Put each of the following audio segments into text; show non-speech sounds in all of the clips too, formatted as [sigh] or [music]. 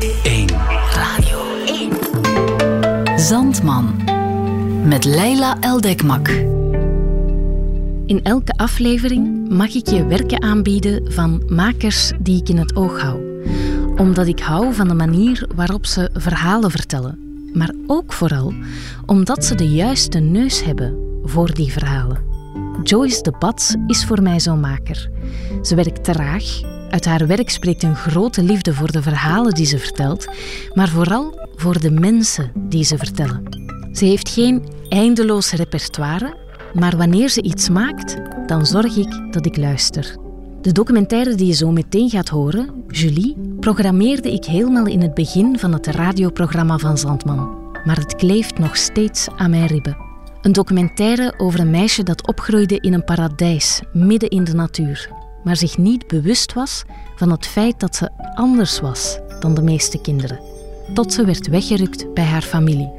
1. Radio 1. Zandman. Met Leila Eldekmak. In elke aflevering mag ik je werken aanbieden van makers die ik in het oog hou. Omdat ik hou van de manier waarop ze verhalen vertellen. Maar ook vooral omdat ze de juiste neus hebben voor die verhalen. Joyce de Bats is voor mij zo'n maker. Ze werkt traag. Uit haar werk spreekt een grote liefde voor de verhalen die ze vertelt, maar vooral voor de mensen die ze vertellen. Ze heeft geen eindeloos repertoire, maar wanneer ze iets maakt, dan zorg ik dat ik luister. De documentaire die je zo meteen gaat horen, Julie, programmeerde ik helemaal in het begin van het radioprogramma van Zandman. Maar het kleeft nog steeds aan mijn ribben. Een documentaire over een meisje dat opgroeide in een paradijs, midden in de natuur, maar zich niet bewust was van het feit dat ze anders was dan de meeste kinderen, tot ze werd weggerukt bij haar familie.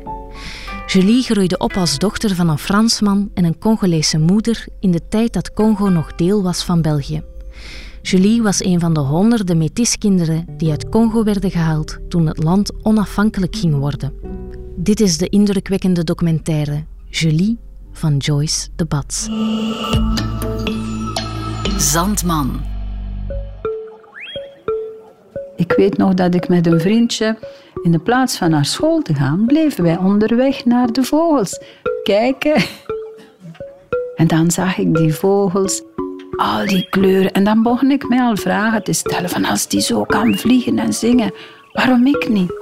Julie groeide op als dochter van een Fransman en een Congolese moeder in de tijd dat Congo nog deel was van België. Julie was een van de honderden metiskinderen die uit Congo werden gehaald toen het land onafhankelijk ging worden. Dit is de indrukwekkende documentaire Julie van Joyce de Bats. Zandman. Ik weet nog dat ik met een vriendje in de plaats van naar school te gaan, bleven wij onderweg naar de vogels kijken. [laughs] En dan zag ik die vogels, al die kleuren. En dan begon ik mij al vragen te stellen van als die zo kan vliegen en zingen, waarom ik niet?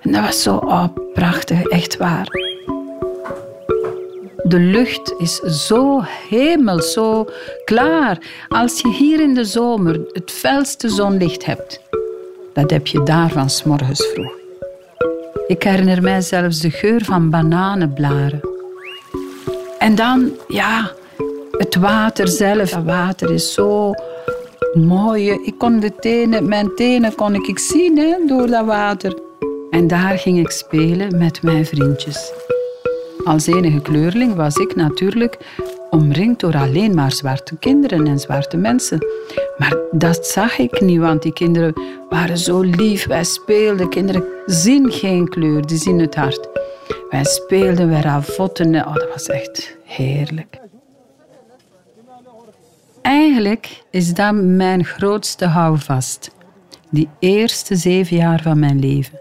En dat was zo oh, prachtig, echt waar. De lucht is zo hemel, zo klaar. Als je hier in de zomer het felste zonlicht hebt, dat heb je daar van s morgens vroeg. Ik herinner mij zelfs de geur van bananenblaren. En dan, ja, het water zelf. Het water is zo mooi. Ik kon de tenen, mijn tenen kon ik zien hè, door dat water. En daar ging ik spelen met mijn vriendjes. Als enige kleurling was ik natuurlijk omringd door alleen maar zwarte kinderen en zwarte mensen. Maar dat zag ik niet, want die kinderen waren zo lief. Wij speelden. Kinderen zien geen kleur, die zien het hart. Wij speelden, wij ravotten. Oh, dat was echt heerlijk. Eigenlijk is dat mijn grootste houvast. Die eerste zeven jaar van mijn leven.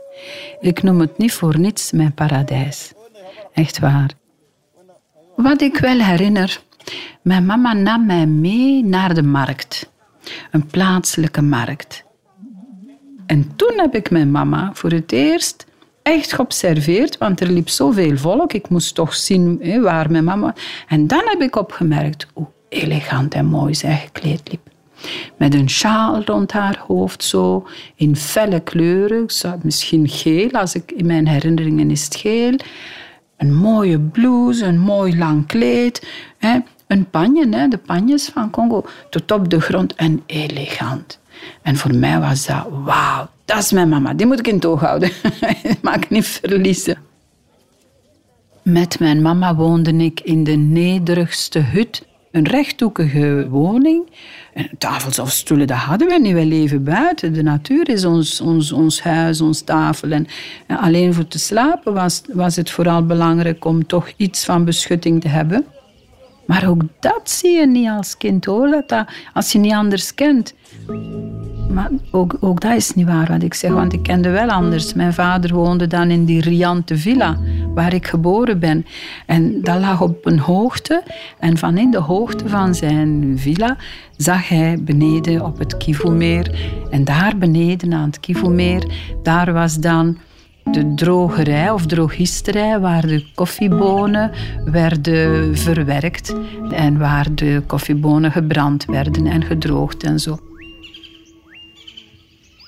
Ik noem het niet voor niets mijn paradijs. Echt waar. Wat ik wel herinner, mijn mama nam mij mee naar de markt. Een plaatselijke markt. En toen heb ik mijn mama voor het eerst echt geobserveerd, want er liep zoveel volk. Ik moest toch zien waar mijn mama... En dan heb ik opgemerkt hoe elegant en mooi zij gekleed liep. Met een sjaal rond haar hoofd, zo in felle kleuren. Misschien geel, als ik, in mijn herinneringen is het geel een mooie blouse, een mooi lang kleed. Hè, een panje, hè, de panjes van Congo, tot op de grond en elegant. En voor mij was dat, wauw, dat is mijn mama. Die moet ik in het oog houden. [laughs] Mag ik niet verliezen. Met mijn mama woonde ik in de nederigste hut. Een rechthoekige woning. En tafels of stoelen, dat hadden we niet. We leven buiten. De natuur is ons, ons, ons huis, ons tafel. En, alleen voor te slapen was, was het vooral belangrijk om toch iets van beschutting te hebben. Maar ook dat zie je niet als kind hoor. Dat, als je niet anders kent. Maar ook, ook dat is niet waar wat ik zeg, want ik kende wel anders. Mijn vader woonde dan in die riante villa waar ik geboren ben. En dat lag op een hoogte. En van in de hoogte van zijn villa zag hij beneden op het Kivoemeer. En daar beneden aan het Kivoemeer, daar was dan de drogerij of drogisterij waar de koffiebonen werden verwerkt en waar de koffiebonen gebrand werden en gedroogd en zo.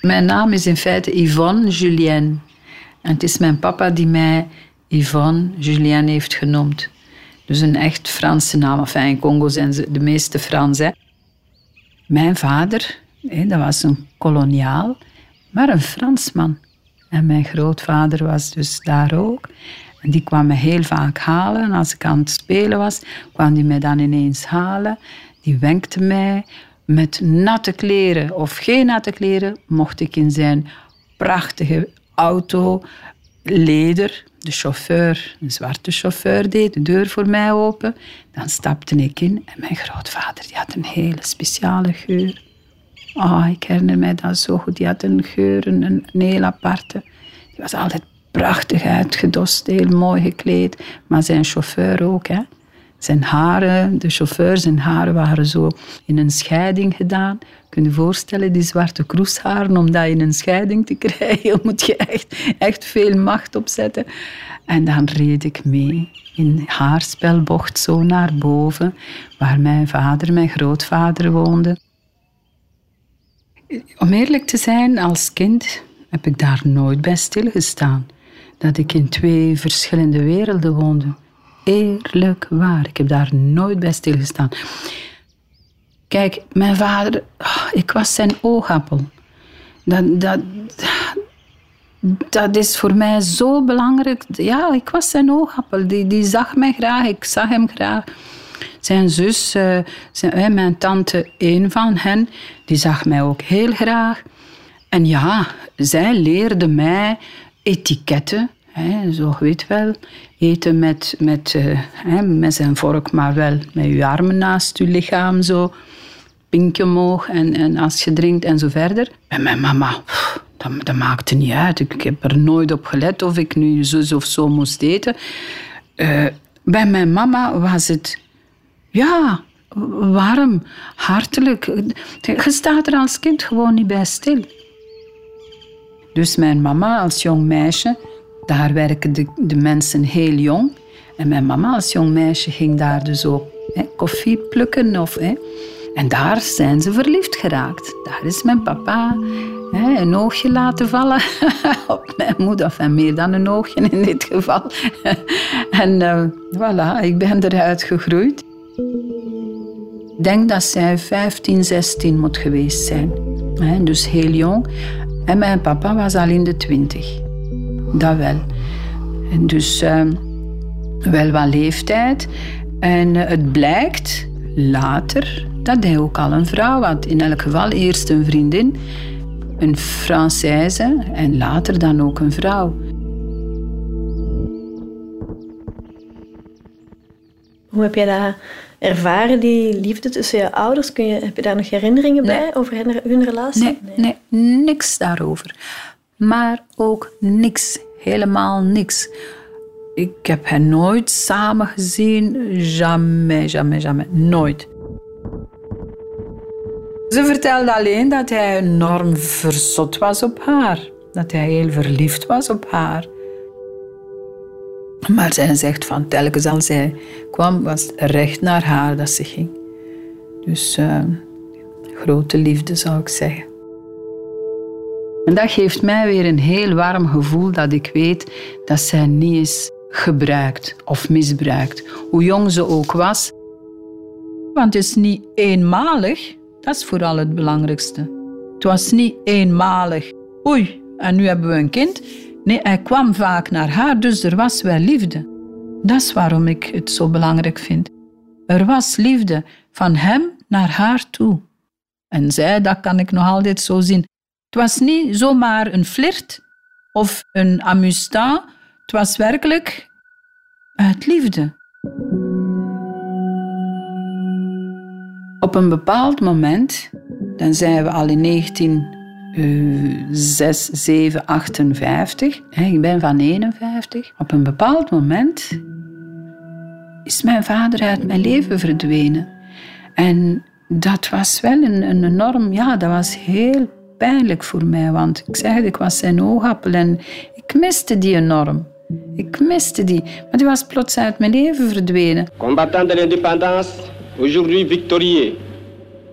Mijn naam is in feite Yvonne Julienne. En het is mijn papa die mij Yvonne Julienne heeft genoemd. Dus een echt Franse naam. Enfin, in Congo zijn ze de meeste Frans. Hè. Mijn vader, dat was een koloniaal, maar een Fransman. En mijn grootvader was dus daar ook. En die kwam me heel vaak halen. Als ik aan het spelen was, kwam die mij dan ineens halen. Die wenkte mij met natte kleren of geen natte kleren, mocht ik in zijn prachtige auto, leder. De chauffeur, een zwarte chauffeur, deed de deur voor mij open. Dan stapte ik in en mijn grootvader die had een hele speciale geur. Oh, ik herinner mij dat zo goed. Die had een geur, een, een heel aparte. Die was altijd prachtig uitgedost, heel mooi gekleed. Maar zijn chauffeur ook. Hè. Zijn haren, de chauffeur, zijn haren waren zo in een scheiding gedaan. Kun je je voorstellen, die zwarte kroesharen, om dat in een scheiding te [laughs] krijgen, moet je echt, echt veel macht opzetten. En dan reed ik mee in haarspelbocht zo naar boven, waar mijn vader, mijn grootvader woonde. Om eerlijk te zijn, als kind heb ik daar nooit bij stilgestaan. Dat ik in twee verschillende werelden woonde. Eerlijk waar, ik heb daar nooit bij stilgestaan. Kijk, mijn vader, oh, ik was zijn oogappel. Dat, dat, dat is voor mij zo belangrijk. Ja, ik was zijn oogappel. Die, die zag mij graag, ik zag hem graag. Zijn zus, uh, zijn, mijn tante, een van hen, die zag mij ook heel graag. En ja, zij leerde mij etiketten. Zo weet wel, eten met, met, uh, hè, vork, maar wel met je armen naast je lichaam, zo. Pinkje omhoog en, en als je drinkt en zo verder. En mijn mama, dat, dat maakte niet uit. Ik, heb er nooit op gelet of ik nu zus of zo moest eten. Uh, bij mijn mama was het ja, warm, hartelijk. Je staat er als kind gewoon niet bij stil. Dus mijn mama als jong meisje, daar werken de, de mensen heel jong. En mijn mama als jong meisje ging daar dus ook hè, koffie plukken. Of, hè. En daar zijn ze verliefd geraakt. Daar is mijn papa hè, een oogje laten vallen [laughs] op mijn moeder. Of meer dan een oogje in dit geval. [laughs] en uh, voilà, ik ben eruit gegroeid. Ik denk dat zij 15, 16 moet geweest zijn. Dus heel jong. En mijn papa was al in de 20. Dat wel. En dus uh, wel wat leeftijd. En uh, het blijkt later dat hij ook al een vrouw had. In elk geval eerst een vriendin, een Française en later dan ook een vrouw. Hoe heb jij dat ervaren, die liefde tussen je ouders? Kun je, heb je daar nog herinneringen bij over hun, hun relatie? Nee, nee, niks daarover. Maar ook niks, helemaal niks. Ik heb hen nooit samen gezien, jamais, jamais, jamais, nooit. Ze vertelde alleen dat hij enorm verzot was op haar. Dat hij heel verliefd was op haar. Maar zij zegt van telkens als zij kwam, was het recht naar haar dat ze ging. Dus uh, grote liefde zou ik zeggen. En dat geeft mij weer een heel warm gevoel dat ik weet dat zij niet is gebruikt of misbruikt. Hoe jong ze ook was. Want het is niet eenmalig. Dat is vooral het belangrijkste. Het was niet eenmalig. Oei, en nu hebben we een kind. Nee, hij kwam vaak naar haar, dus er was wel liefde. Dat is waarom ik het zo belangrijk vind. Er was liefde van hem naar haar toe. En zij, dat kan ik nog altijd zo zien. Het was niet zomaar een flirt of een amusement. Het was werkelijk uit liefde. Op een bepaald moment, dan zijn we al in 19 6, 7, 58. Ik ben van 51. Op een bepaald moment is mijn vader uit mijn leven verdwenen. En dat was wel een, een enorm, ja, dat was heel pijnlijk voor mij. Want ik zeg ik was zijn oogappel en ik miste die enorm. Ik miste die, maar die was plots uit mijn leven verdwenen. Combattant de l'indépendance, aujourd'hui victorieux.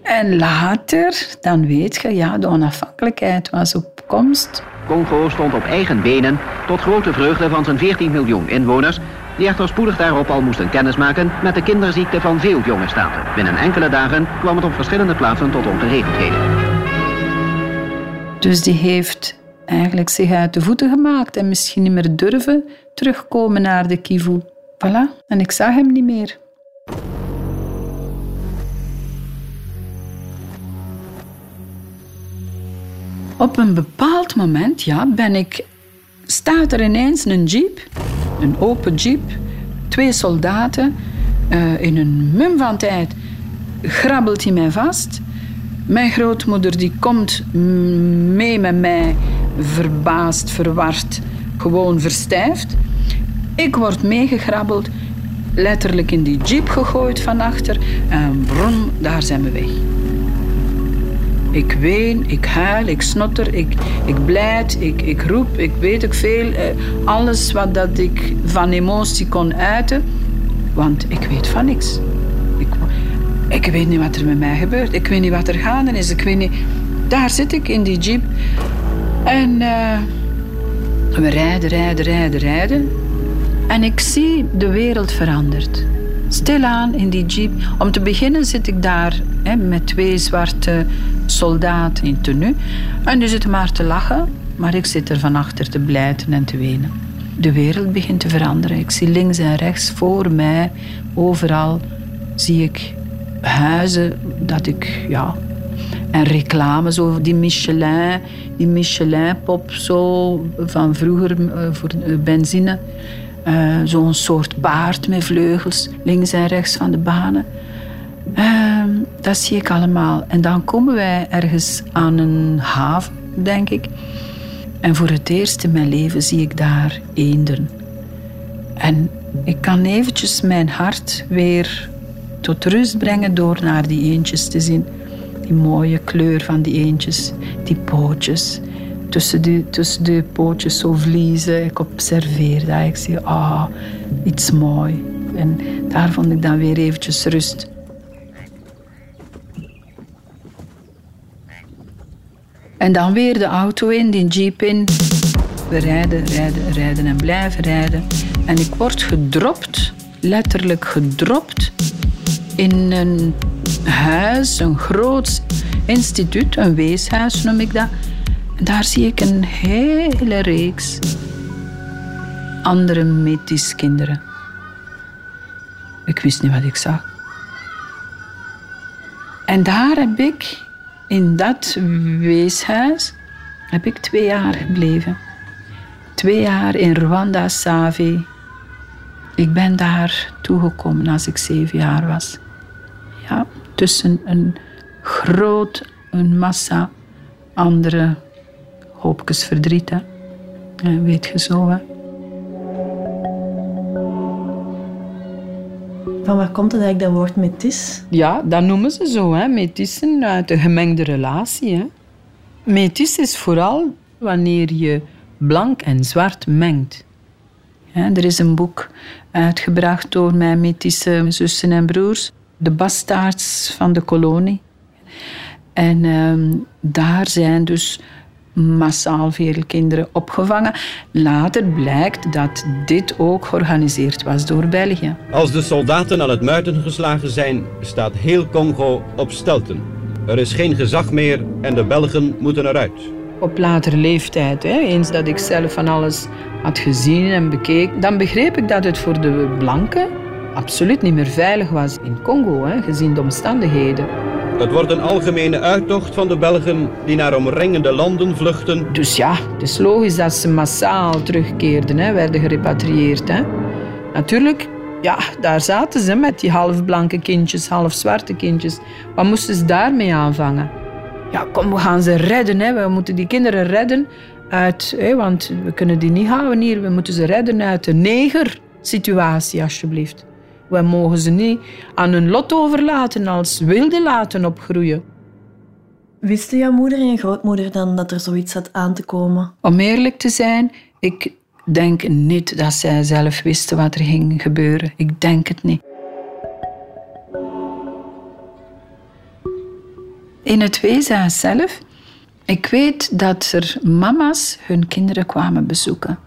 En later, dan weet je, ja, de onafhankelijkheid was op komst. Congo stond op eigen benen tot grote vreugde van zijn 14 miljoen inwoners, die echter spoedig daarop al moesten kennismaken met de kinderziekte van veel jonge staten. Binnen enkele dagen kwam het op verschillende plaatsen tot ongeregeldheden. Dus die heeft eigenlijk zich uit de voeten gemaakt en misschien niet meer durven terugkomen naar de Kivu. Voilà, en ik zag hem niet meer. Op een bepaald moment ja, ben ik, staat er ineens een jeep, een open jeep, twee soldaten. Uh, in een mum van tijd grabbelt hij mij vast. Mijn grootmoeder die komt mee met mij, verbaasd, verward, gewoon verstijfd. Ik word meegegrabbeld, letterlijk in die jeep gegooid van achter en brom, daar zijn we weg. Ik ween, ik huil, ik snotter, ik, ik blijd, ik, ik roep, ik weet ook veel. Eh, alles wat dat ik van emotie kon uiten, want ik weet van niks. Ik, weet niet wat er met mij gebeurt. Ik weet niet wat er gaande is. Ik weet niet... Daar zit ik in die jeep. En uh, we rijden, rijden, rijden, rijden. En ik zie de wereld veranderd. Stilaan in die jeep. Om te beginnen zit ik daar hè, met twee zwarte soldaten in tenue. En die zitten maar te lachen, maar ik zit er van achter te blijten en te wenen. De wereld begint te veranderen. Ik zie links en rechts voor mij, overal zie ik huizen dat ik, ja, en reclame, zo die Michelin, die Michelin-pop zo van vroeger uh, voor uh, benzine. Uh, Zo'n soort baard met vleugels links en rechts van de banen. Ehm, dat zie ik allemaal. En dan komen wij ergens aan een haven, denk ik. En voor het eerst in mijn leven zie ik daar eenden. En ik kan eventjes mijn hart weer tot rust brengen door naar die eendjes te zien. Die mooie kleur van die eendjes, die pootjes. Tussen de, tussen de pootjes zo vliezen. Ik observeer dat. Ik zie, ah, iets mooi. En daar vond ik dan weer eventjes rust. En dan weer de auto in, die jeep in. We rijden, rijden, rijden en blijven rijden. En ik word gedropt, letterlijk gedropt, in een huis, een groot instituut, een weeshuis noem ik dat. En daar zie ik een hele reeks andere metis kinderen. Ik wist niet wat ik zag. En daar heb ik in dat weeshuis heb ik twee jaar gebleven. Twee jaar in Rwanda, Savi. Ik ben daar toegekomen als ik zeven jaar was. Ja, tussen een groot, een massa andere hoopjes verdriet. Hè. weet je zo, hè. Van waar komt het eigenlijk, dat woord metis? Ja, dat noemen ze zo, hè. metissen uit een gemengde relatie. Hè. Metis is vooral wanneer je blank en zwart mengt. Er is een boek uitgebracht door mijn metische zussen en broers, De Bastaards van de Kolonie. En ehm, daar zijn dus massaal veel kinderen opgevangen. Later blijkt dat dit ook georganiseerd was door België. Als de soldaten aan het muiten geslagen zijn, staat heel Congo op stelten. Er is geen gezag meer en de Belgen moeten eruit. Op latere leeftijd, hè, eens dat ik zelf van alles had gezien en bekeken, dan begreep ik dat het voor de blanken absoluut niet meer veilig was in Congo, hè, gezien de omstandigheden. Het wordt een algemene uittocht van de Belgen die naar omringende landen vluchten. Dus ja, het is logisch dat ze massaal terugkeerden, hè, werden gerepatrieerd. Hè. Natuurlijk, ja, daar zaten ze met die halfblanke kindjes, half zwarte kindjes. Wat moesten ze daarmee aanvangen? Ja, kom, we gaan ze redden. Hè. We moeten die kinderen redden uit... Hè, want we kunnen die niet houden hier. We moeten ze redden uit de neger-situatie, alsjeblieft. We mogen ze niet aan hun lot overlaten als wilde laten opgroeien. Wisten jouw moeder en je grootmoeder dan dat er zoiets had aan te komen? Om eerlijk te zijn, ik denk niet dat zij zelf wisten wat er ging gebeuren. Ik denk het niet. In het weeshuis zelf, ik weet dat er mama's hun kinderen kwamen bezoeken.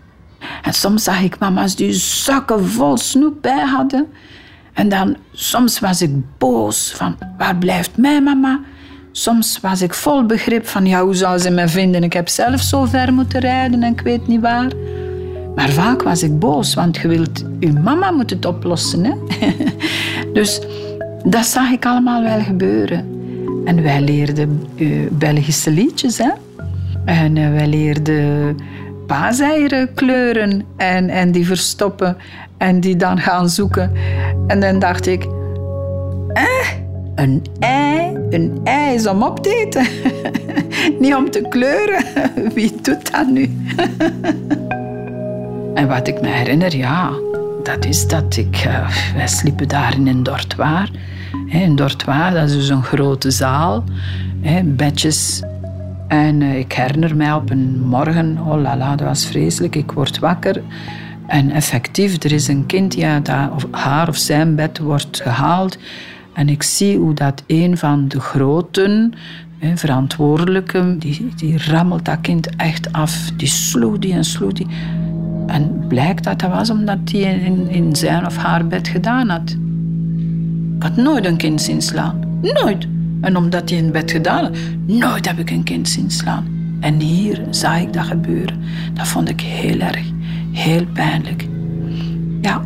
En soms zag ik mama's die zakken vol snoep bij hadden. En dan, soms was ik boos van, waar blijft mijn mama? Soms was ik vol begrip van, ja, hoe zou ze me vinden? Ik heb zelf zo ver moeten rijden en ik weet niet waar. Maar vaak was ik boos, want je wilt, je mama moet het oplossen. Hè? [laughs] dus dat zag ik allemaal wel gebeuren. En wij leerden uh, Belgische liedjes. Hè? En uh, wij leerden paaseieren kleuren en, en die verstoppen en die dan gaan zoeken. En dan dacht ik, eh, een ei, een ei is om op te eten. [laughs] Niet om te kleuren. [laughs] Wie doet dat nu? [laughs] en wat ik me herinner, ja, dat is dat ik... Uh, wij sliepen daar in een dortoir. Een dortoir, dat is dus een grote zaal. Bedjes en uh, ik herinner mij op een morgen, oh la la, dat was vreselijk. Ik word wakker en effectief, er is een kind ja, of haar of zijn bed wordt gehaald. En ik zie hoe dat een van de groten, hè, verantwoordelijke, die, die rammelt dat kind echt af. Die sloeg die en sloeg die. En blijkt dat dat was omdat hij in, in zijn of haar bed gedaan had. Ik had nooit een kind zien slaan. Nooit. En omdat hij in bed gedaan had, nooit heb ik een kind zien slaan. En hier zag ik dat gebeuren. Dat vond ik heel erg, heel pijnlijk. Ja.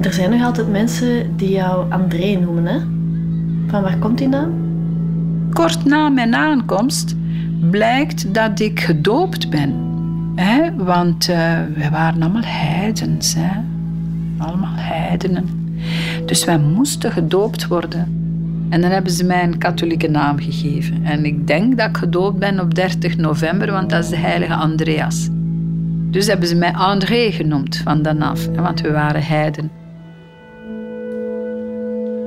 Er zijn nog altijd mensen die jou André noemen, hè? Van waar komt die naam? Kort na mijn aankomst blijkt dat ik gedoopt ben. Hè? Want uh, wij waren allemaal heidens. Hè? Allemaal heidenen. Dus wij moesten gedoopt worden. En dan hebben ze mij een katholieke naam gegeven. En ik denk dat ik gedoopt ben op 30 november, want dat is de heilige Andreas. Dus hebben ze mij André genoemd van dan af, want we waren heiden.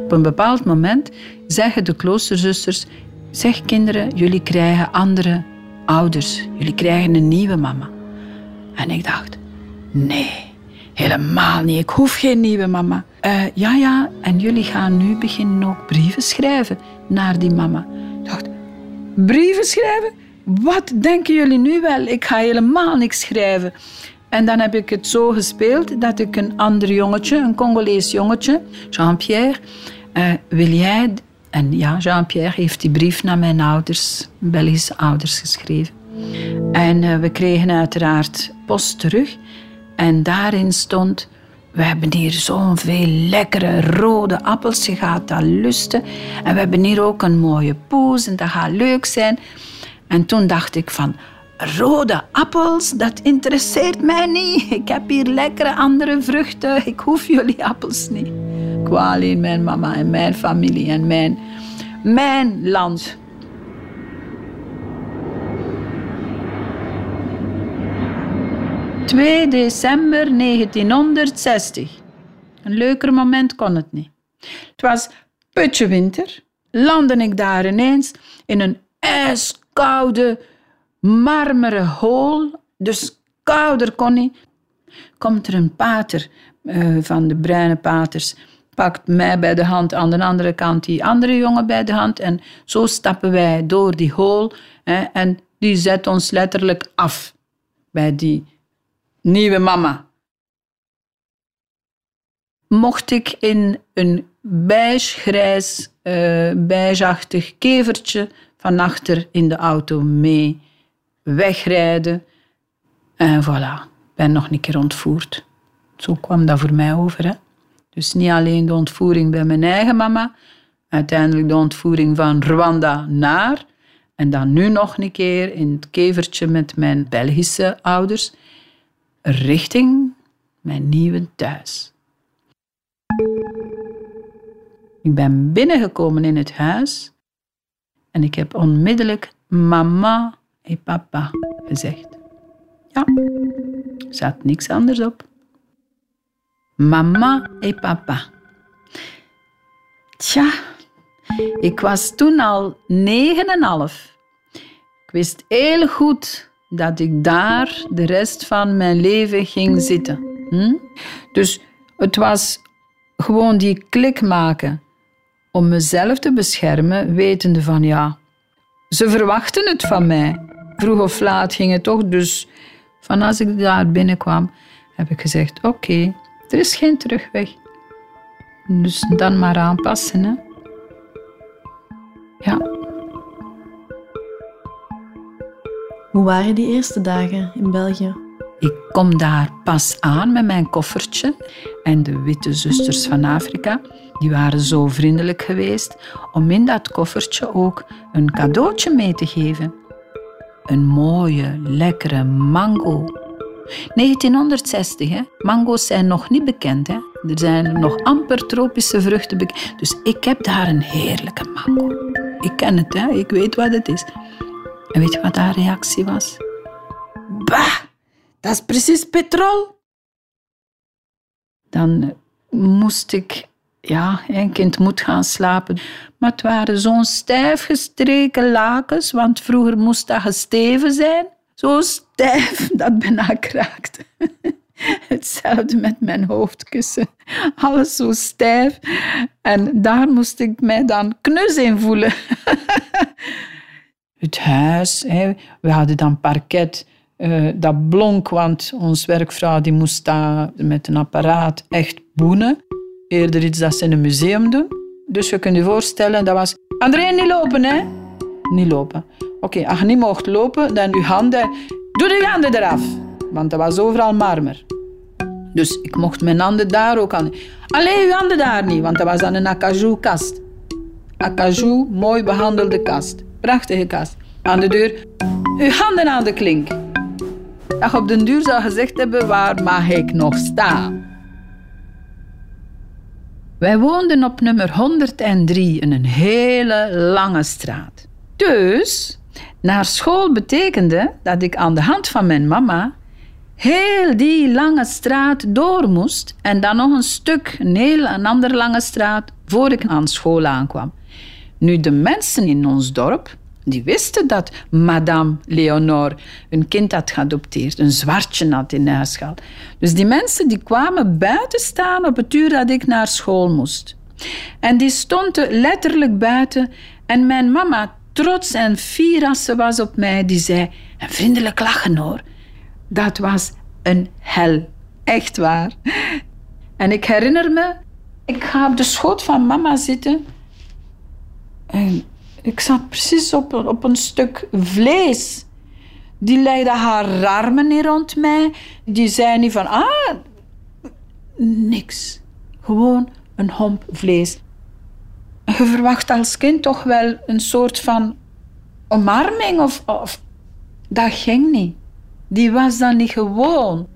Op een bepaald moment zeggen de kloosterzusters: Zeg kinderen, jullie krijgen andere ouders. Jullie krijgen een nieuwe mama. En ik dacht: Nee, Helemaal niet. Ik hoef geen nieuwe mama. Uh, ja, ja, en jullie gaan nu beginnen ook brieven schrijven naar die mama. Ik dacht, brieven schrijven? Wat denken jullie nu wel? Ik ga helemaal niks schrijven. En dan heb ik het zo gespeeld dat ik een ander jongetje, een Congolees jongetje, Jean-Pierre, uh, wil jij... En ja, Jean-Pierre heeft die brief naar mijn ouders, Belgische ouders, geschreven. En uh, we kregen uiteraard post terug. En daarin stond: We hebben hier zoveel lekkere rode appels. Je gaat dat lusten. En we hebben hier ook een mooie poes en dat gaat leuk zijn. En toen dacht ik van. Rode appels, dat interesseert mij niet. Ik heb hier lekkere andere vruchten. Ik hoef jullie appels niet. Ik wou alleen mijn mama en mijn familie en mijn, mijn land. 2 december 1960. Een leuker moment kon het niet. Het was putje winter. Landde ik daar ineens in een ijskoude marmeren hol. Dus kouder kon niet. Komt er een pater uh, van de bruine paters pakt mij bij de hand, aan de andere kant die andere jongen bij de hand. En zo stappen wij door die hol. Hè, en die zet ons letterlijk af bij die nieuwe mama. Mocht ik in een beige-grijs, uh, beigeachtig kevertje van achter in de auto mee wegrijden. En voilà, ben nog een keer ontvoerd. Zo kwam dat voor mij over. Hè? Dus niet alleen de ontvoering bij mijn eigen mama, uiteindelijk de ontvoering van Rwanda naar. En dan nu nog een keer in het kevertje met mijn Belgische ouders richting mijn nieuwe thuis. Ik ben binnengekomen in het huis en ik heb onmiddellijk mama en papa gezegd. Ja, er zat niks anders op. Mama en papa. Tja, ik was toen al negen en half. Ik wist heel goed dat ik daar de rest van mijn leven ging zitten. Hm? Dus het was gewoon die klik maken om mezelf te beschermen, wetende van ja, ze verwachten het van mij. Vroeg of laat ging het toch, dus van als ik daar binnenkwam, heb ik gezegd: Oké, er is geen terugweg. Dus dan maar aanpassen. Hè? Ja. Hoe waren die eerste dagen in België? Ik kom daar pas aan met mijn koffertje en de witte zusters van Afrika, die waren zo vriendelijk geweest om in dat koffertje ook een cadeautje mee te geven. Een mooie, lekkere mango. 1960, hè? Mango's zijn nog niet bekend. Hè? Er zijn nog amper tropische vruchten bekend. Dus ik heb daar een heerlijke mango. Ik ken het, hè? ik weet wat het is. En weet je wat haar reactie was? Bah, dat is precies petrol. Dan moest ik, ja, een kind moet gaan slapen. Maar het waren zo'n stijf gestreken lakens, want vroeger moest dat gesteven zijn. Zo stijf dat bijna kraakte. [laughs] Hetzelfde met mijn hoofdkussen. Alles zo stijf. En daar moest ik mij dan knus in voelen. [laughs] Het huis, we hadden dan parket. Uh, dat blonk, want onze werkvrouw die moest daar met een apparaat echt boenen. Eerder iets dat ze in een museum doen. Dus je kunt je voorstellen, dat was... André, niet lopen, hè? Niet lopen. Oké, als je niet mocht lopen, dan je handen... Doe de handen eraf. Want dat was overal marmer. Dus ik mocht mijn handen daar ook aan... Allee, uw handen daar niet, want dat was dan een acajou-kast. Acajou, mooi behandelde kast. Prachtige kast. Aan de deur, uw handen aan de klink. Dat je op den duur zou gezegd hebben, waar mag ik nog staan? Wij woonden op nummer 103 in een hele lange straat. Dus naar school betekende dat ik aan de hand van mijn mama heel die lange straat door moest en dan nog een stuk, een heel een andere lange straat, voor ik aan school aankwam. Nu, de mensen in ons dorp, die wisten dat madame Leonore een kind had geadopteerd, een zwartje had in huis gehad. Dus die mensen die kwamen buiten staan op het uur dat ik naar school moest. En die stonden letterlijk buiten en mijn mama, trots en fier als ze was op mij, die zei, en vriendelijk lachen hoor, dat was een hel. Echt waar. En ik herinner me, ik ga op de schoot van mama zitten en ik zat precies op, op een stuk vlees. Die legde haar armen niet rond mij. Die zei niet van, ah, niks. Gewoon een homp vlees. Je verwacht als kind toch wel een soort van omarming of, of dat ging niet. Die was dan niet gewoon.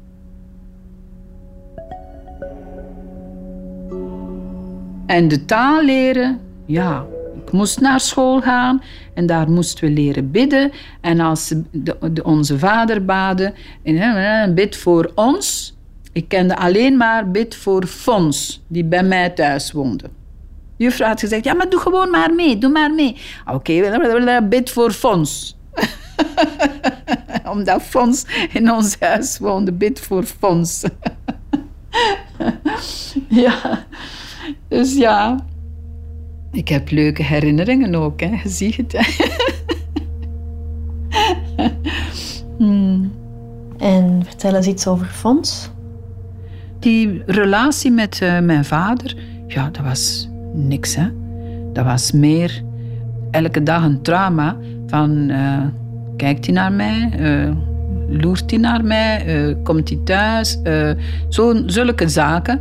En de taal leren, ja, moest naar school gaan en daar moesten we leren bidden. En als de, onze vader baden, een bid voor ons. Ik kende alleen maar bid voor Fons, die bij mij thuis woonde. Juffrouw had gezegd, ja, maar doe gewoon maar mee, doe maar mee. Oké, okay, bid voor Fons. [laughs] Omdat Fons in ons huis woonde, bid voor Fons. [laughs] ja, dus ja, ik heb leuke herinneringen ook, hè. je ziet het. hmm. En vertel eens iets over Fons. Die relatie met uh, mijn vader, ja, dat was niks. Hè. Dat was meer elke dag een trauma van... Uh, kijkt hij naar mij? Uh, loert hij naar mij? komt hij thuis? zo, zulke zaken.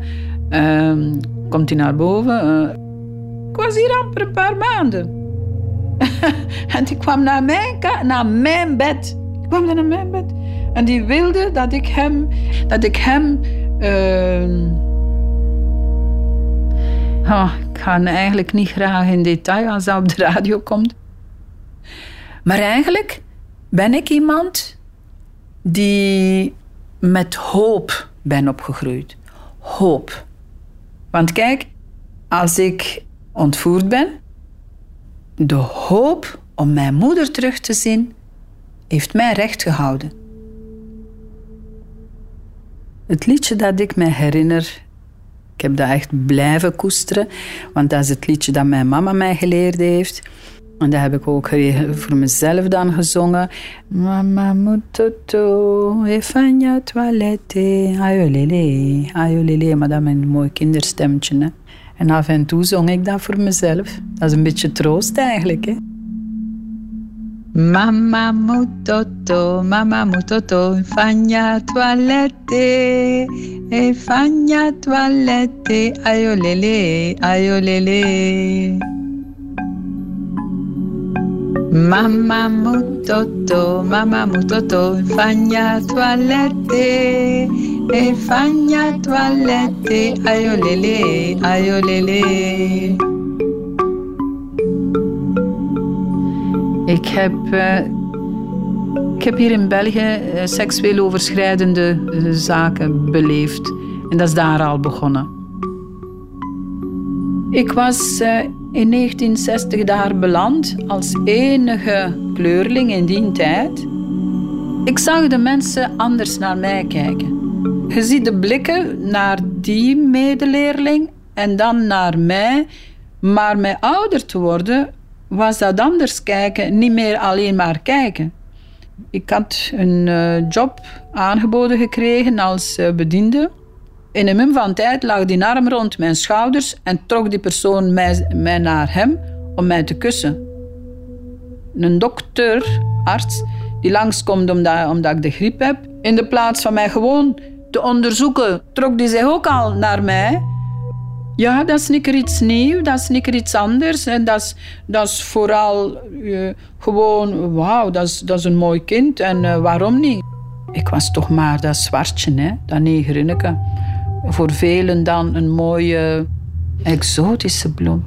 Ehm, komt hij naar boven? Was hier amper een paar maanden. [laughs] en die kwam naar mijn, naar mijn bed. Kwam naar mijn bed. En die wilde dat ik hem... Dat ik hem oh, ik ga eigenlijk niet graag in detail als dat op de radio komt. Maar eigenlijk ben ik iemand die met hoop ben opgegroeid. Hoop. Want kijk, als ik ontvoerd ben. De hoop om mijn moeder terug te zien heeft mij recht gehouden. Het liedje dat ik me herinner, ik heb dat echt blijven koesteren, want dat is het liedje dat mijn mama mij geleerd heeft. En dat heb ik ook voor mezelf dan gezongen. Mama mutoto, efanya toilette, ayolele, ayolele. Maar dat is een mooi kinderstemtje. Hè? En af en toe zong ik dat voor mezelf. Dat is een beetje troost eigenlijk. Hè? Mama mutoto, mama mutoto, fagna toilette, e fagna toilette, aiolele, aiolele. Mama mutoto, mama mutoto, fagna toilette, e fagna toilette, aiolele, aiolele. Ik heb, uh, ik heb hier in België uh, seksueel overschrijdende uh, zaken beleefd. En dat is daar al begonnen. Ik was in 1960 daar beland als enige kleurling in die tijd. Ik zag de mensen anders naar mij kijken. Je ziet de blikken naar die medeleerling en dan naar mij. Maar met ouder te worden was dat anders kijken, niet meer alleen maar kijken. Ik had een uh, job aangeboden gekregen als uh, bediende. In een mum van tijd lag die arm rond mijn schouders en trok die persoon mij, mij naar hem om mij te kussen. Een dokter, arts, die langskomt omdat, omdat ik de griep heb, in de plaats van mij gewoon te onderzoeken, trok die zich ook al naar mij ja, dat is niet iets nieuws, dat is niet iets anders. En dat is, dat is vooral uh, gewoon, wauw, dat is, dat is een mooi kind en uh, waarom niet? Ik was toch maar dat zwartje, hè, dat negerinneke. Voor velen dan een mooie exotische bloem.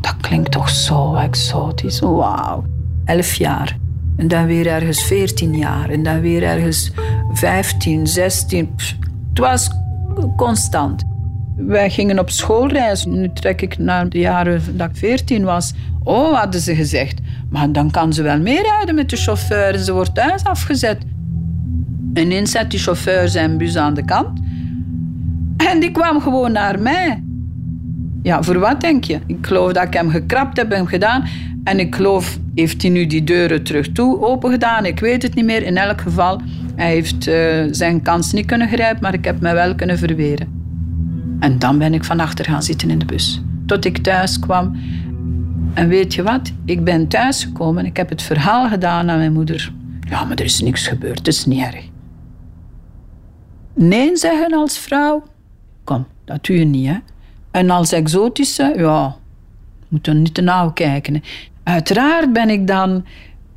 Dat klinkt toch zo exotisch, wauw. Elf jaar. En dan weer ergens veertien jaar. En dan weer ergens vijftien, zestien. Het was constant. Wij gingen op schoolreis. Nu trek ik naar de jaren dat ik 14 was. Oh, hadden ze gezegd. Maar dan kan ze wel meerijden met de chauffeur. Ze wordt thuis afgezet. Ineens zet die chauffeur zijn bus aan de kant. En die kwam gewoon naar mij. Ja, voor wat denk je? Ik geloof dat ik hem gekrapt heb en gedaan. En ik geloof, heeft hij nu die deuren terug toe open gedaan? Ik weet het niet meer. In elk geval, hij heeft uh, zijn kans niet kunnen grijpen, maar ik heb mij wel kunnen verweren. En dan ben ik van achter gaan zitten in de bus. Tot ik thuis kwam. En weet je wat? Ik ben thuisgekomen en ik heb het verhaal gedaan aan mijn moeder. Ja, maar er is niks gebeurd, het is niet erg. Nee zeggen als vrouw? Kom, dat doe je niet, hè. En als exotische? Ja, moet er niet te nauw kijken. Uiteraard ben ik dan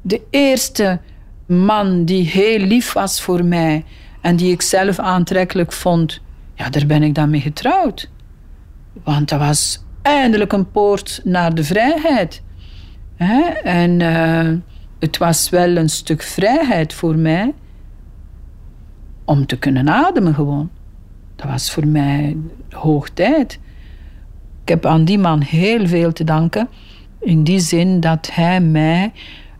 de eerste man die heel lief was voor mij en die ik zelf aantrekkelijk vond ja, daar ben ik dan mee getrouwd. Want dat was eindelijk een poort naar de vrijheid. En uh, het was wel een stuk vrijheid voor mij om te kunnen ademen gewoon. Dat was voor mij hoog tijd. Ik heb aan die man heel veel te danken. In die zin dat hij mij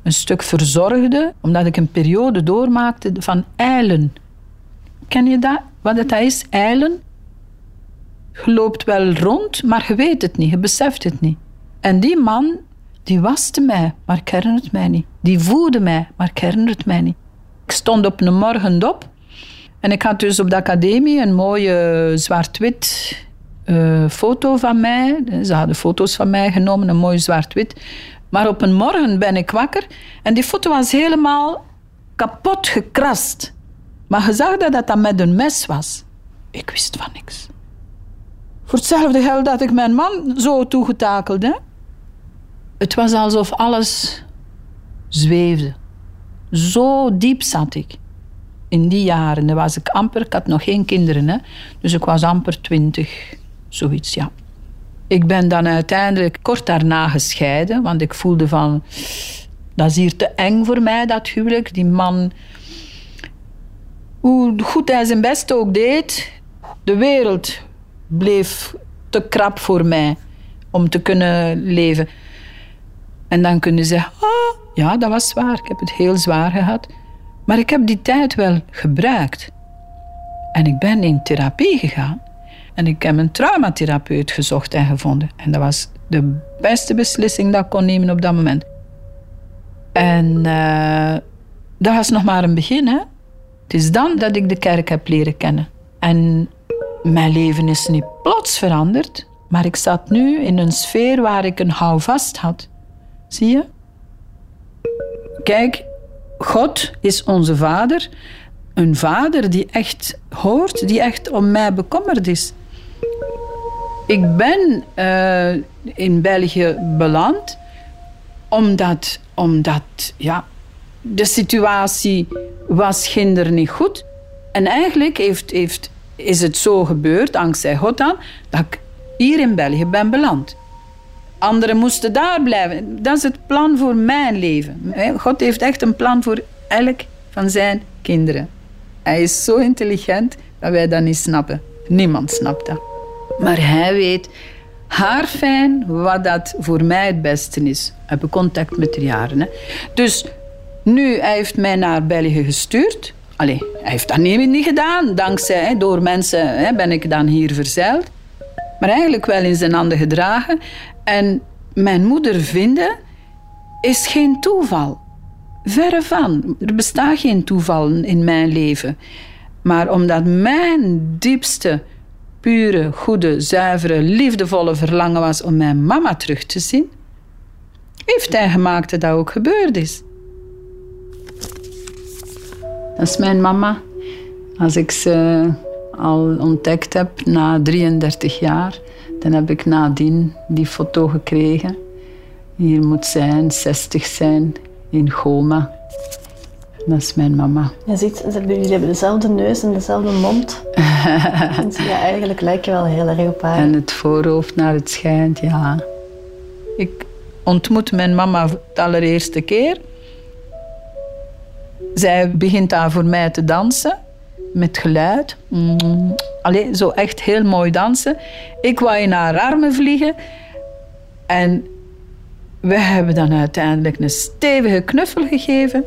een stuk verzorgde, omdat ik een periode doormaakte van eilen. Ken je dat? Wat het is, eilen. Je loopt wel rond, maar je weet het niet, je beseft het niet. En die man, die waste mij, maar ik het mij niet. Die voedde mij, maar ik het mij niet. Ik stond op een morgen op en ik had dus op de academie een mooie zwart-wit uh, foto van mij. Ze hadden foto's van mij genomen, een mooi zwart-wit. Maar op een morgen ben ik wakker en die foto was helemaal kapot gekrast. Maar je zag dat dat met een mes was. Ik wist van niks. Voor hetzelfde geld dat ik mijn man zo toegetakeld. Het was alsof alles zweefde. Zo diep zat ik. In die jaren was ik amper, ik had nog geen kinderen, hè? dus ik was amper twintig, zoiets, ja. Ik ben dan uiteindelijk kort daarna gescheiden, want ik voelde van, dat is hier te eng voor mij, dat huwelijk. Die man hoe goed hij zijn best ook deed, de wereld bleef te krap voor mij om te kunnen leven. En dan kunnen ze zeggen, oh, ja, dat was zwaar. Ik heb het heel zwaar gehad. Maar ik heb die tijd wel gebruikt. En ik ben in therapie gegaan. En ik heb een traumatherapeut gezocht en gevonden. En dat was de beste beslissing dat ik kon nemen op dat moment. En uh, dat was nog maar een begin, hè. Het is dan dat ik de kerk heb leren kennen. En mijn leven is niet plots veranderd, maar ik zat nu in een sfeer waar ik een houvast had. Zie je? kijk, God is onze vader. Een vader die echt hoort, die echt om mij bekommerd is. Ik ben uh, in België beland omdat, omdat ja, de situatie was ginder niet goed. En eigenlijk heeft, heeft, is het zo gebeurd, dankzij God dan, dat ik hier in België ben beland. Anderen moesten daar blijven. Dat is het plan voor mijn leven. God heeft echt een plan voor elk van zijn kinderen. Hij is zo intelligent dat wij dat niet snappen. Niemand snapt dat. Maar hij weet haarfijn wat dat voor mij het beste is. Ik heb contact met de jaren. Hè. Dus nu, hij heeft mij naar België gestuurd. Allee, hij heeft dat niet, niet gedaan. Dankzij, hè, door mensen hè, ben ik dan hier verzeild. Maar eigenlijk wel in zijn handen gedragen. En mijn moeder vinden is geen toeval. Verre van. Er bestaat geen toeval in mijn leven. Maar omdat mijn diepste, pure, goede, zuivere, liefdevolle verlangen was om mijn mama terug te zien, heeft hij gemaakt dat dat ook gebeurd is. Dat is mijn mama. Als ik ze al ontdekt heb na 33 jaar, dan heb ik nadien die foto gekregen. Hier moet zijn, 60 zijn, in Goma. Dat is mijn mama. Je ziet, jullie hebben dezelfde neus en dezelfde mond. [laughs] ja, eigenlijk lijken wel heel erg op haar. En het voorhoofd naar het schijnt, ja. Ik ontmoet mijn mama de allereerste keer. Zij begint daar voor mij te dansen met geluid. Mm. Allee, zo echt heel mooi dansen. Ik wou in haar armen vliegen. En we hebben dan uiteindelijk een stevige knuffel gegeven.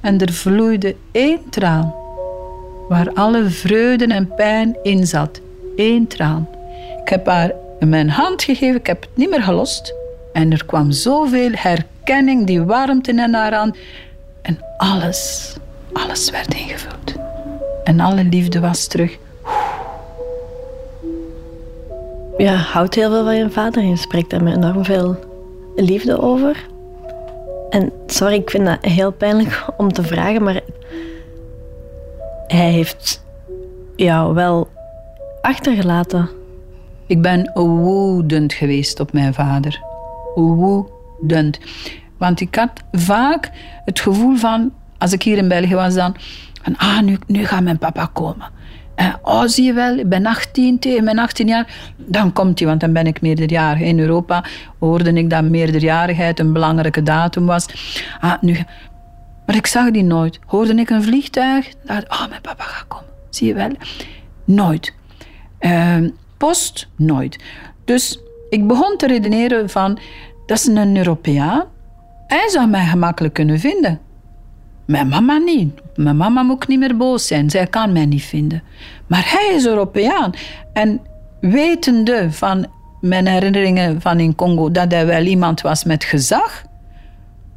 En er vloeide één traan. Waar alle vreugde en pijn in zat. Eén traan. Ik heb haar mijn hand gegeven. Ik heb het niet meer gelost. En er kwam zoveel herkenning, die warmte in haar hand. En alles, alles werd ingevuld. En alle liefde was terug. Ja, houdt heel veel van je vader. Je spreekt met enorm veel liefde over. En sorry, ik vind dat heel pijnlijk om te vragen, maar hij heeft jou wel achtergelaten. Ik ben woedend geweest op mijn vader. Woedend. Want ik had vaak het gevoel van, als ik hier in België was dan, van ah, nu, nu gaat mijn papa komen. En, oh, zie je wel, ik ben 18, tegen mijn 18 jaar, dan komt hij, want dan ben ik meerderjarig. In Europa hoorde ik dat meerderjarigheid een belangrijke datum was. Ah, nu, maar ik zag die nooit. Hoorde ik een vliegtuig, dacht oh, mijn papa gaat komen. Zie je wel? Nooit. Uh, post, nooit. Dus ik begon te redeneren van, dat is een Europeaan. Hij zou mij gemakkelijk kunnen vinden. Mijn mama niet. Mijn mama moet niet meer boos zijn. Zij kan mij niet vinden. Maar hij is Europeaan. En wetende van mijn herinneringen van in Congo dat hij wel iemand was met gezag,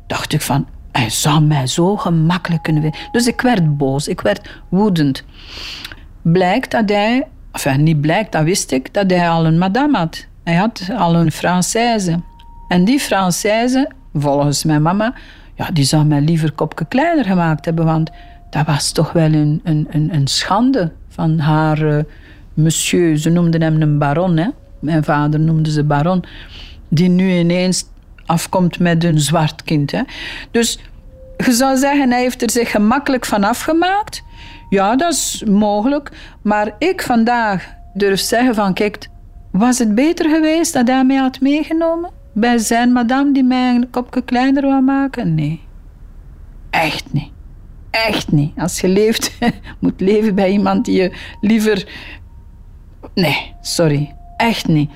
dacht ik van, hij zou mij zo gemakkelijk kunnen vinden. Dus ik werd boos, ik werd woedend. Blijkt dat hij, enfin niet blijkt, dat wist ik, dat hij al een madame had. Hij had al een Française. En die Française, volgens mijn mama, die zou mij liever kopje kleiner gemaakt hebben, want dat was toch wel een, een, een, een schande van haar uh, monsieur. Ze noemden hem een baron, hè. Mijn vader noemde ze baron. Die nu ineens afkomt met een zwart kind. Hè. Dus je zou zeggen, hij heeft er zich gemakkelijk van afgemaakt. Ja, dat is mogelijk. Maar ik vandaag durf zeggen van, kijk, was het beter geweest dat hij mij had meegenomen? Bij zijn madame die mij een kopje kleiner wou maken? Nee. Echt niet. Echt niet. Als je leeft, [laughs] moet leven bij iemand die je liever. Nee, sorry. Echt niet.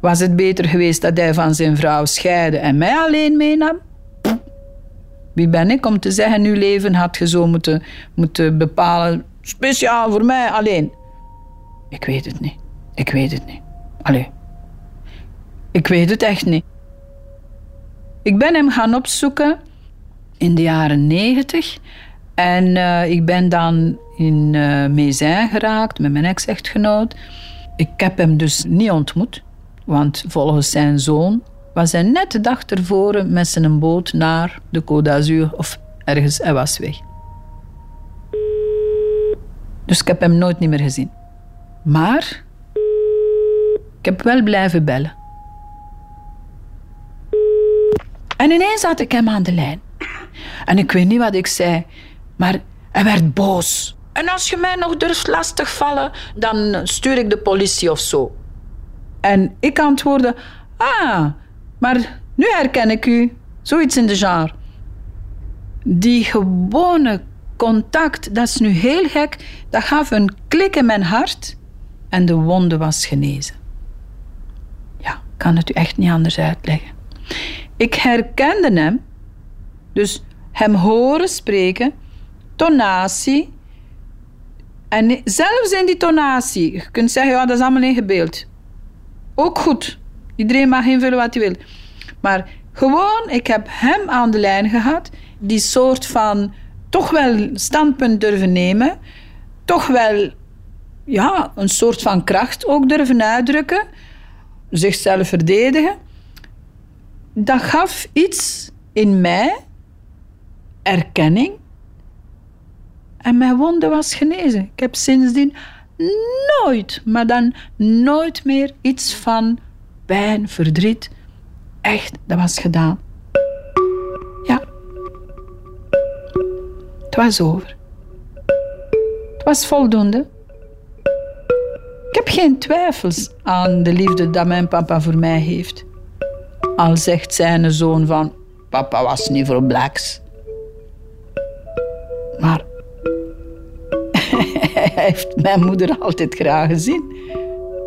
Was het beter geweest dat hij van zijn vrouw scheidde en mij alleen meenam? Wie ben ik om te zeggen, uw leven had je zo moeten, moeten bepalen, speciaal voor mij alleen? Ik weet het niet. Ik weet het niet. Allee. Ik weet het echt niet. Ik ben hem gaan opzoeken in de jaren negentig. En uh, ik ben dan in uh, Mézin geraakt met mijn ex-echtgenoot. Ik heb hem dus niet ontmoet, want volgens zijn zoon was hij net de dag ervoor met zijn boot naar de Côte d'Azur of ergens. Hij was weg. Dus ik heb hem nooit niet meer gezien. Maar ik heb wel blijven bellen. En ineens had ik hem aan de lijn. En ik weet niet wat ik zei, maar hij werd boos. En als je mij nog durft lastigvallen, dan stuur ik de politie of zo. En ik antwoordde: Ah, maar nu herken ik u. Zoiets in de genre. Die gewone contact, dat is nu heel gek, dat gaf een klik in mijn hart en de wonde was genezen. Ja, kan het u echt niet anders uitleggen. Ik herkende hem, dus hem horen spreken, tonatie. En zelfs in die tonatie, je kunt zeggen, ja, dat is allemaal ingebeeld. Ook goed. Iedereen mag invullen wat hij wil. Maar gewoon, ik heb hem aan de lijn gehad, die soort van toch wel standpunt durven nemen, toch wel ja, een soort van kracht ook durven uitdrukken, zichzelf verdedigen. Dat gaf iets in mij, erkenning, en mijn wonde was genezen. Ik heb sindsdien nooit, maar dan nooit meer iets van pijn, verdriet. Echt, dat was gedaan. Ja. Het was over. Het was voldoende. Ik heb geen twijfels aan de liefde dat mijn papa voor mij heeft. Al zegt zijn zoon van, papa was niet voor blacks. Maar [laughs] hij heeft mijn moeder altijd graag gezien.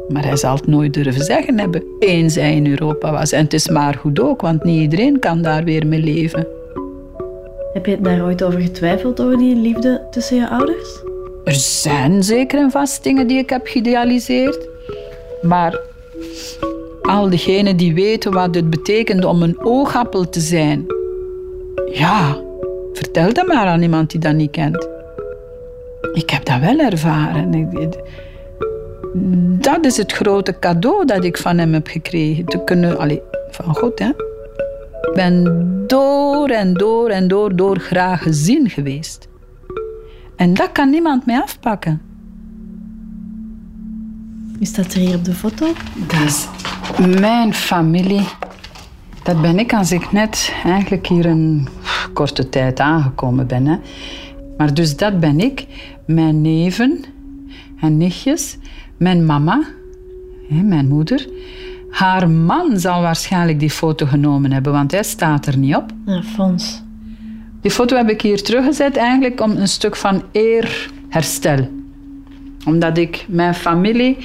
Maar hij zal het nooit durven zeggen hebben, eens hij in Europa was. En het is maar goed ook, want niet iedereen kan daar weer mee leven. Heb je daar ooit over getwijfeld, over die liefde tussen je ouders? Er zijn zeker en vast dingen die ik heb geïdealiseerd. Maar al diegenen die weten wat het betekent om een oogappel te zijn... Ja, vertel dat maar aan iemand die dat niet kent. Ik heb dat wel ervaren. Dat is het grote cadeau dat ik van hem heb gekregen. Te kunnen, van God, hè. Ik ben door en door en door, door graag gezien geweest. En dat kan niemand mij afpakken. Wie staat er hier op de foto? Dat is mijn familie. Dat ben ik als ik net eigenlijk hier een korte tijd aangekomen ben. Hè. Maar dus dat ben ik, mijn neven en nichtjes, mijn mama, mijn moeder. Haar man zal waarschijnlijk die foto genomen hebben, want hij staat er niet op. Ja, Fons. Die foto heb ik hier teruggezet eigenlijk om een stuk van eer herstel. Omdat ik mijn familie,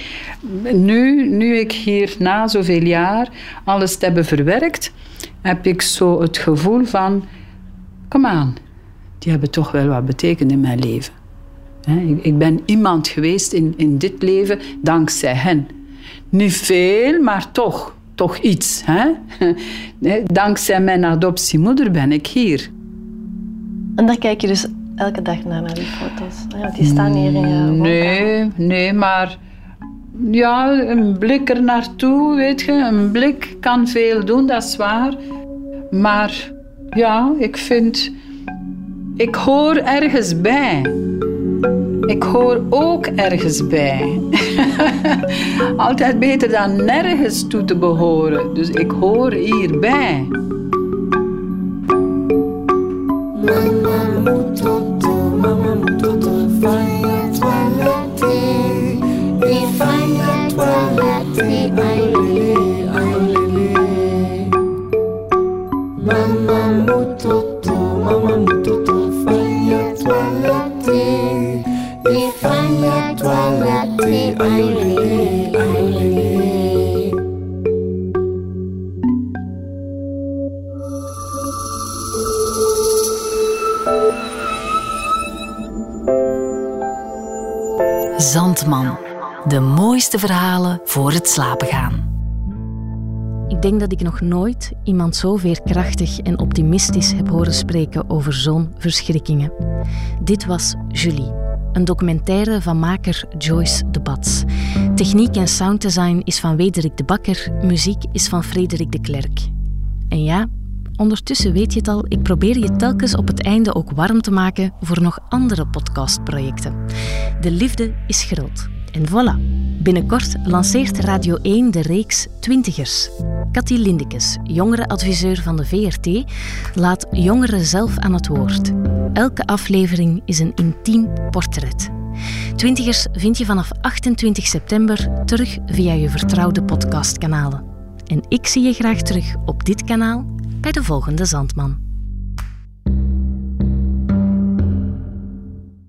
nu, nu ik hier na zoveel jaar alles heb verwerkt, heb ik zo het gevoel van, kom aan, die hebben toch wel wat betekend in mijn leven. Ik ben iemand geweest in, in dit leven dankzij hen. Niet veel, maar toch, toch iets. Hè? [laughs] Dankzij mijn adoptiemoeder ben ik hier. En daar kijk je dus elke dag naar, naar die foto's? Ja, die staan hier in je Nee, nee, maar ja, een blik er naartoe, weet je. Een blik kan veel doen, dat is waar. Maar ja, ik vind... Ik hoor ergens bij. Ik hoor ook ergens bij. [laughs] Altijd beter dan nergens toe te behoren. Dus ik hoor hierbij. Mama mutoto, mama mutoto, fanya toilette. Ifanya toilette, ailele, ailele. Mama mutoto, mama mutoto, fanya toilette. Ifanya toilette, ailele, De mooiste verhalen voor het slapen gaan. Ik denk dat ik nog nooit iemand zo veerkrachtig en optimistisch heb horen spreken over zo'n verschrikkingen. Dit was Julie, een documentaire van maker Joyce de Bats. Techniek en sounddesign is van Wederik de Bakker, muziek is van Frederik de Klerk. En ja, ondertussen weet je het al, ik probeer je telkens op het einde ook warm te maken voor nog andere podcastprojecten. De liefde is groot. En voilà, binnenkort lanceert Radio 1 de reeks Twintigers. Cathy Lindekes, jongerenadviseur van de VRT, laat jongeren zelf aan het woord. Elke aflevering is een intiem portret. Twintigers vind je vanaf 28 september terug via je vertrouwde podcastkanalen. En ik zie je graag terug op dit kanaal bij de volgende Zandman.